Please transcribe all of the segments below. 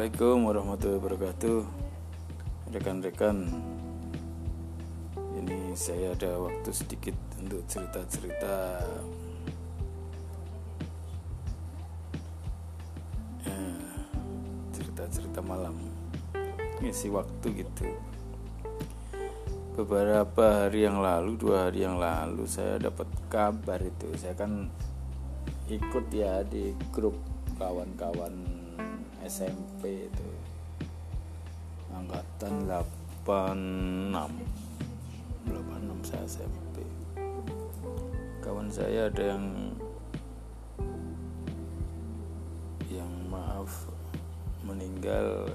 Assalamualaikum warahmatullahi wabarakatuh. Rekan-rekan Ini saya ada waktu sedikit untuk cerita-cerita. Eh, Cerita-cerita malam. Ngisi waktu gitu. Beberapa hari yang lalu, dua hari yang lalu Saya dapat kabar itu. Saya kan ikut ya di grup kawan-kawan SMP itu. Angkatan 86 86 saya SMP kawan saya ada yang yang maaf meninggal.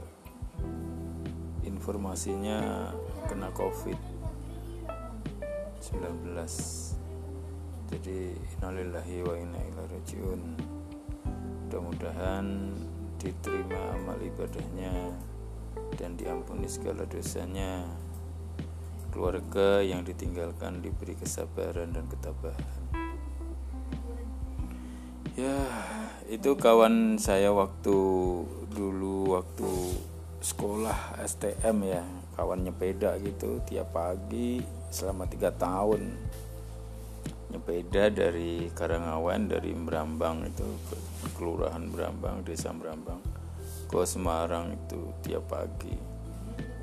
Informasinya kena covid. 19 jadi innalillahi wa inna ilaihi rajiun. Mudah-mudahan diterima amal ibadahnya dan diampuni segala dosanya. Keluarga yang ditinggalkan diberi kesabaran dan ketabahan. Ya itu kawan saya waktu dulu waktu sekolah STM ya. Kawan nyepeda gitu tiap pagi selama tiga tahun nyepeda dari Karangawan dari Brambang itu ke kelurahan Brambang desa Brambang. Ke Semarang itu tiap pagi.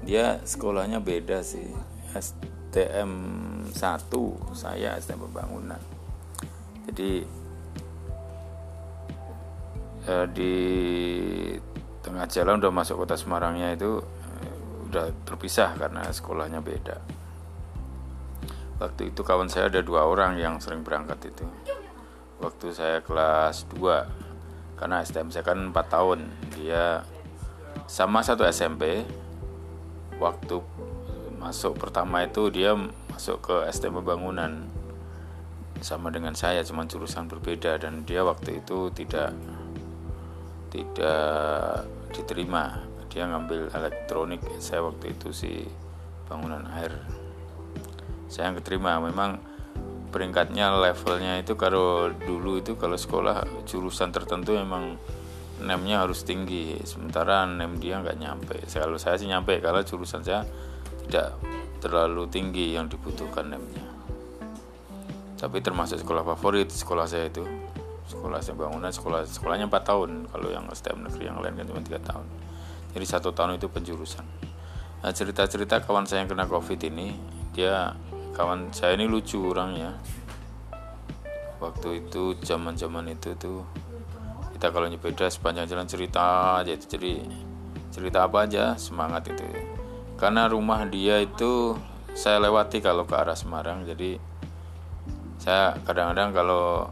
Dia sekolahnya beda sih. STM 1 saya STM pembangunan. Jadi eh, di tengah jalan udah masuk kota Semarangnya itu eh, udah terpisah karena sekolahnya beda waktu itu kawan saya ada dua orang yang sering berangkat itu. Waktu saya kelas 2 karena STM saya kan 4 tahun. Dia sama satu SMP waktu masuk pertama itu dia masuk ke STM pembangunan. Sama dengan saya cuma jurusan berbeda. Dan dia waktu itu tidak tidak diterima. Dia ngambil elektronik. Saya waktu itu si bangunan air saya yang keterima memang peringkatnya levelnya itu kalau dulu itu kalau sekolah jurusan tertentu memang nemnya harus tinggi. Sementara nem dia nggak nyampe. Kalau saya sih nyampe kalau jurusan saya tidak terlalu tinggi yang dibutuhkan nemnya tapi termasuk sekolah favorit sekolah saya itu. Sekolah saya bangunan sekolah sekolahnya 4 tahun. Kalau yang STM negeri yang lain kan cuma tiga tahun. Jadi satu tahun itu penjurusan. Nah cerita-cerita kawan saya yang kena covid ini dia kawan saya ini lucu orangnya waktu itu zaman zaman itu tuh kita kalau nyepeda sepanjang jalan cerita aja jadi cerita apa aja semangat itu. Karena rumah dia itu saya lewati kalau ke arah Semarang. Jadi saya kadang-kadang kalau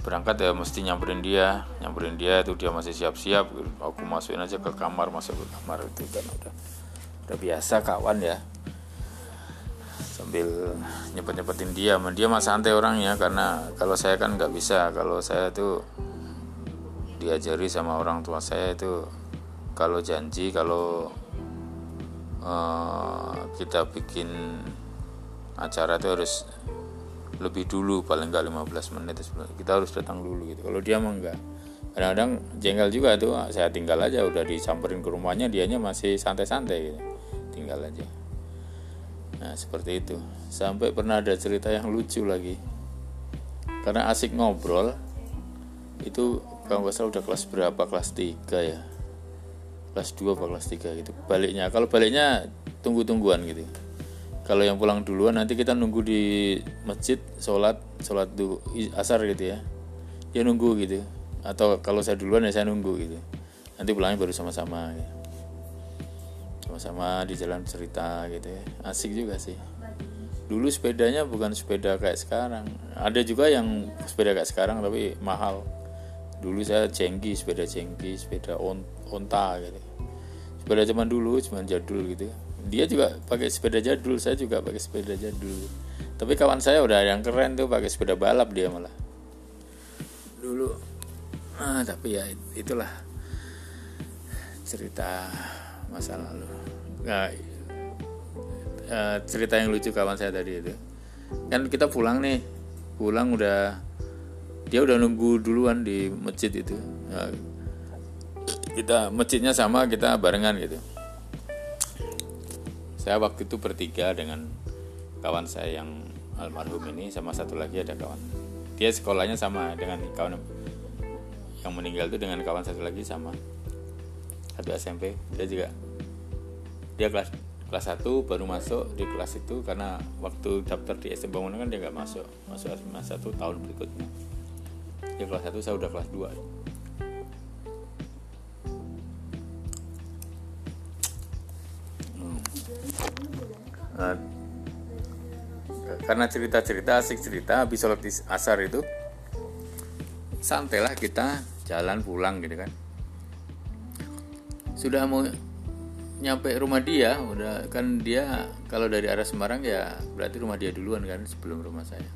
berangkat ya mesti nyamperin dia. Nyamperin dia itu dia masih siap-siap. Aku masukin aja ke kamar masuk ke kamar itu kan udah. Udah biasa kawan ya sambil nyepet-nyepetin dia. Dia mah santai orangnya karena kalau saya kan nggak bisa. Kalau saya tuh diajari sama orang tua saya itu kalau janji kalau uh, kita bikin acara itu harus lebih dulu paling nggak 15 menit kita harus datang dulu gitu. Kalau dia mah enggak kadang-kadang jengkel juga tuh saya tinggal aja udah disamperin ke rumahnya dianya masih santai-santai gitu. Tinggal aja Nah seperti itu. Sampai pernah ada cerita yang lucu lagi. Karena asik ngobrol Itu kalau nggak salah udah kelas berapa? Kelas 3 ya? Kelas 2 apa kelas 3 gitu. Baliknya Kalau baliknya tunggu-tungguan gitu. Kalau yang pulang duluan nanti kita nunggu di masjid Sholat Sholat du, asar gitu ya. Ya nunggu gitu. Atau kalau saya duluan ya saya nunggu gitu. Nanti pulangnya baru sama-sama gitu sama-sama di jalan cerita gitu ya. Asik juga sih. Dulu sepedanya bukan sepeda kayak sekarang. Ada juga yang sepeda kayak sekarang tapi mahal. Dulu saya cengki sepeda cengki sepeda on, onta gitu. Sepeda zaman dulu zaman jadul gitu dia juga pakai sepeda jadul saya juga pakai sepeda jadul. Tapi kawan saya udah yang keren tuh pakai sepeda balap dia malah. Dulu ah tapi ya itulah cerita masa lalu nah, cerita yang lucu kawan saya tadi itu. Kan kita pulang nih pulang udah dia udah nunggu duluan di masjid itu. Nah, kita masjidnya sama kita barengan gitu. Saya waktu itu bertiga dengan kawan saya yang almarhum ini sama satu lagi ada kawan. Dia sekolahnya sama dengan kawan yang meninggal itu dengan kawan satu lagi sama. Satu SMP dia juga dia kelas kelas 1 baru masuk di kelas itu karena waktu daftar di SD bangunan kan dia nggak masuk masuk SMA satu tahun berikutnya. Dia kelas 1 saya udah kelas 2 Nah, karena cerita-cerita asik cerita habis sholat asar itu santailah kita jalan pulang gitu kan. Sudah mau nyampe rumah dia udah kan dia kalau dari arah Semarang ya berarti rumah dia duluan kan sebelum rumah saya.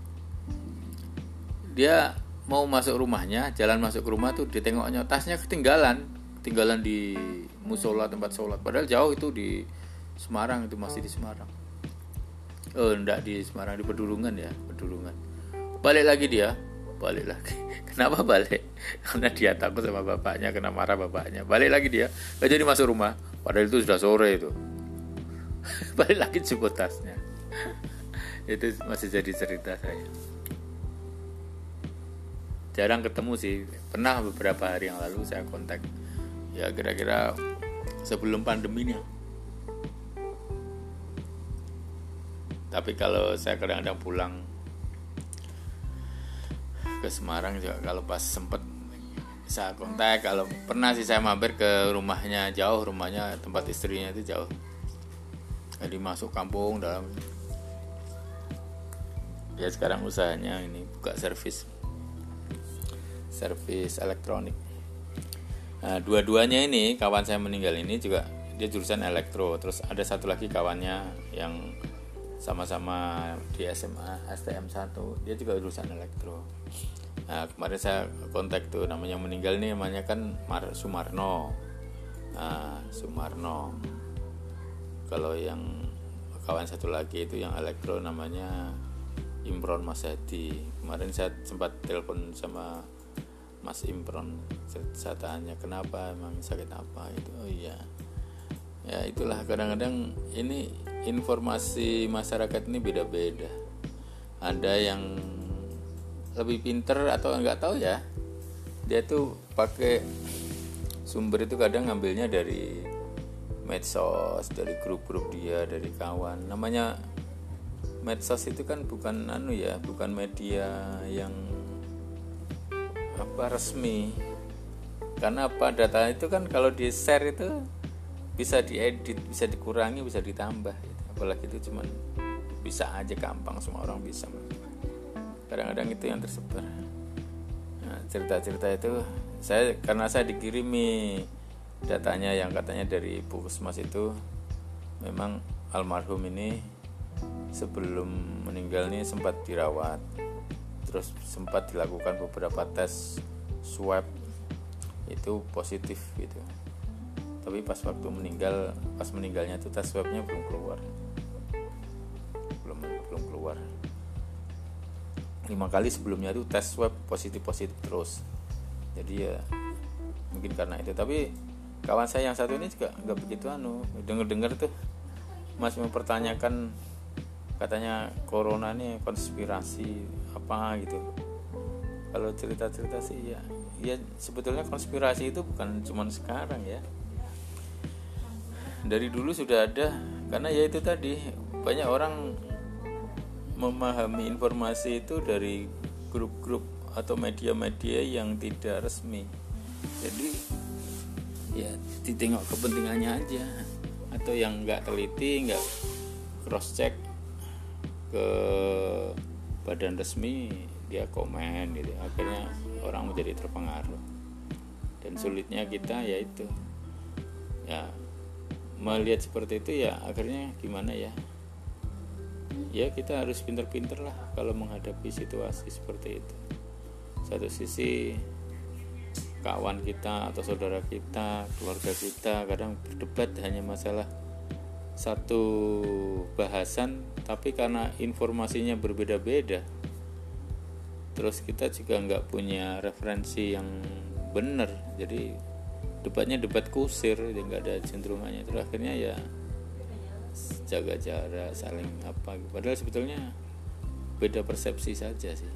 Dia mau masuk rumahnya jalan masuk ke rumah tuh ditengoknya tasnya ketinggalan ketinggalan di musola tempat sholat. Padahal jauh itu di Semarang itu masih di Semarang. Oh enggak di Semarang di Pedulungan ya Pedulungan. Balik lagi dia balik lagi. Kenapa balik? Karena dia takut sama bapaknya kena marah bapaknya. Balik lagi dia gak jadi masuk rumah padahal itu sudah sore itu. Balik lagi jemput tasnya. Itu masih jadi cerita saya. Jarang ketemu sih. Pernah beberapa hari yang lalu saya kontak. Ya kira-kira sebelum pandeminya tapi kalau saya kadang-kadang pulang ke Semarang juga kalau pas sempet saya kontak. Kalau pernah sih saya mampir ke rumahnya jauh rumahnya tempat istrinya itu jauh. Jadi masuk kampung dalam. Ya sekarang usahanya ini buka servis. Servis elektronik. Nah dua-duanya ini kawan saya meninggal ini juga dia jurusan elektro. Terus ada satu lagi kawannya yang sama-sama di SMA STM 1 dia juga urusan elektro nah kemarin saya kontak tuh namanya meninggal nih namanya kan Mar Sumarno. Nah Sumarno. Kalau yang kawan satu lagi itu yang elektro namanya Imron Mas Hadi. Kemarin saya sempat telepon sama Mas Imron saya tanya kenapa? Emang sakit apa? Itu oh iya. Ya itulah kadang-kadang ini informasi masyarakat ini beda-beda. Ada yang lebih pinter atau nggak tahu ya. Dia tuh pakai sumber itu kadang ngambilnya dari medsos dari grup-grup dia dari kawan. Namanya medsos itu kan bukan anu ya bukan media yang apa resmi. Karena apa? Data itu kan kalau di share itu bisa diedit bisa dikurangi bisa ditambah. Gitu. apalagi itu cuman bisa aja gampang semua orang bisa kadang-kadang itu yang tersebar. Nah, cerita-cerita itu saya karena saya dikirimi datanya yang katanya dari puskesmas itu memang almarhum ini sebelum meninggal ini sempat dirawat. Terus sempat dilakukan beberapa tes swab itu positif gitu. Tapi pas waktu meninggal pas meninggalnya itu tes swabnya belum keluar. Belum belum keluar lima kali sebelumnya itu tes swab positif positif terus. Jadi ya mungkin karena itu. Tapi kawan saya yang satu ini juga nggak begitu anu denger dengar tuh. Masih mempertanyakan katanya corona ini konspirasi apa gitu. Kalau cerita-cerita sih ya ya sebetulnya konspirasi itu bukan cuma sekarang ya. Dari dulu sudah ada karena ya itu tadi banyak orang memahami informasi itu dari grup-grup atau media-media yang tidak resmi. Jadi ya ditengok kepentingannya aja. Atau yang nggak teliti nggak cross check ke badan resmi dia komen gitu. Akhirnya orang menjadi terpengaruh. Dan sulitnya kita yaitu ya melihat seperti itu ya akhirnya gimana ya ya kita harus pinter-pinter lah kalau menghadapi situasi seperti itu. Satu sisi kawan kita atau saudara kita keluarga kita kadang berdebat hanya masalah satu bahasan tapi karena informasinya berbeda-beda terus kita juga nggak punya referensi yang benar. Jadi debatnya debat kusir ya nggak ada jentrumannya terus akhirnya ya jaga jarak saling apa padahal sebetulnya beda persepsi saja sih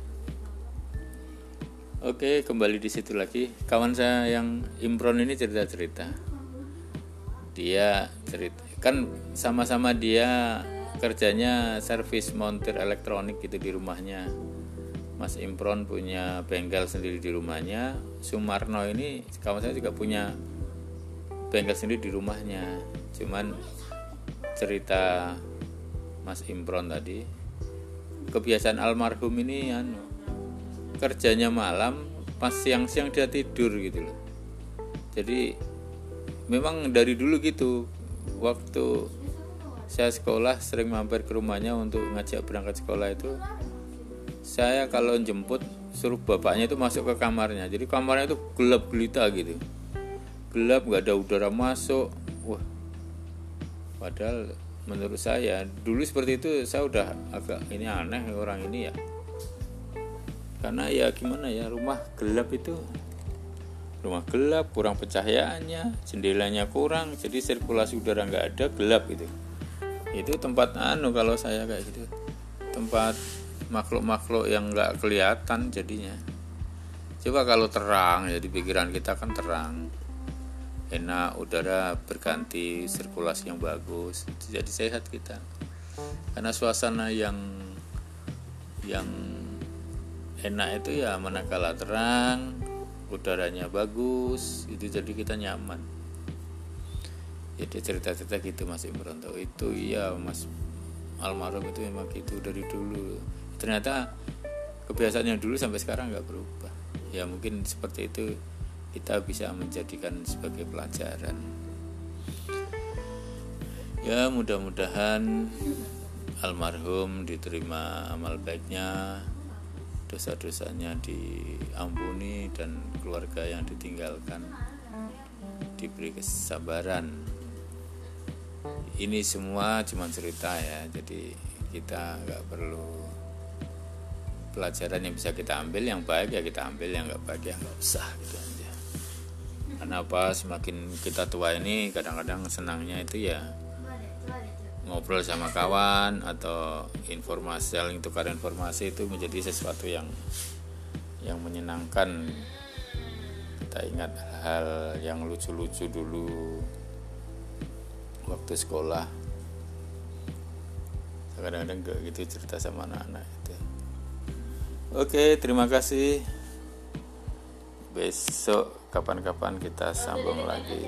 Oke, kembali di situ lagi. Kawan saya yang Imron ini cerita-cerita. Dia cerita kan sama-sama dia kerjanya servis montir elektronik gitu di rumahnya. Mas Imron punya bengkel sendiri di rumahnya. Sumarno ini kawan saya juga punya bengkel sendiri di rumahnya. Cuman cerita Mas Imron tadi. Kebiasaan almarhum ini anu kerjanya malam pas siang-siang dia tidur gitu loh. Jadi memang dari dulu gitu waktu saya sekolah sering mampir ke rumahnya untuk ngajak berangkat sekolah itu saya kalau jemput suruh bapaknya itu masuk ke kamarnya. Jadi kamarnya itu gelap gelita gitu. Gelap nggak ada udara masuk. Wah padahal menurut saya dulu seperti itu saya udah agak ini aneh orang ini ya. Karena ya gimana ya rumah gelap itu rumah gelap kurang pencahayaannya jendelanya kurang jadi sirkulasi udara nggak ada gelap gitu. Itu tempat anu kalau saya kayak gitu. Tempat makhluk-makhluk yang nggak kelihatan jadinya. Coba kalau terang jadi pikiran kita kan terang enak udara berganti sirkulasi yang bagus jadi sehat kita. Karena suasana yang yang enak itu ya manakala terang udaranya bagus itu jadi kita nyaman. Jadi cerita-cerita gitu Mas Imron tuh itu iya Mas almarhum itu memang gitu dari dulu. Ternyata kebiasaan yang dulu sampai sekarang nggak berubah. Ya mungkin seperti itu kita bisa menjadikan sebagai pelajaran. Ya mudah-mudahan almarhum diterima amal baiknya dosa-dosanya diampuni dan keluarga yang ditinggalkan diberi kesabaran. Ini semua cuma cerita ya jadi kita nggak perlu pelajaran yang bisa kita ambil. Yang baik ya kita ambil yang nggak baik ya nggak usah gitu aja karena apa semakin kita tua ini kadang-kadang senangnya itu ya ngobrol sama kawan atau informasi saling tukar informasi itu menjadi sesuatu yang yang menyenangkan. Kita ingat hal yang lucu-lucu dulu waktu sekolah. Kadang-kadang gak gitu cerita sama anak-anak itu. Oke terima kasih. Besok kapan-kapan kita sambung lagi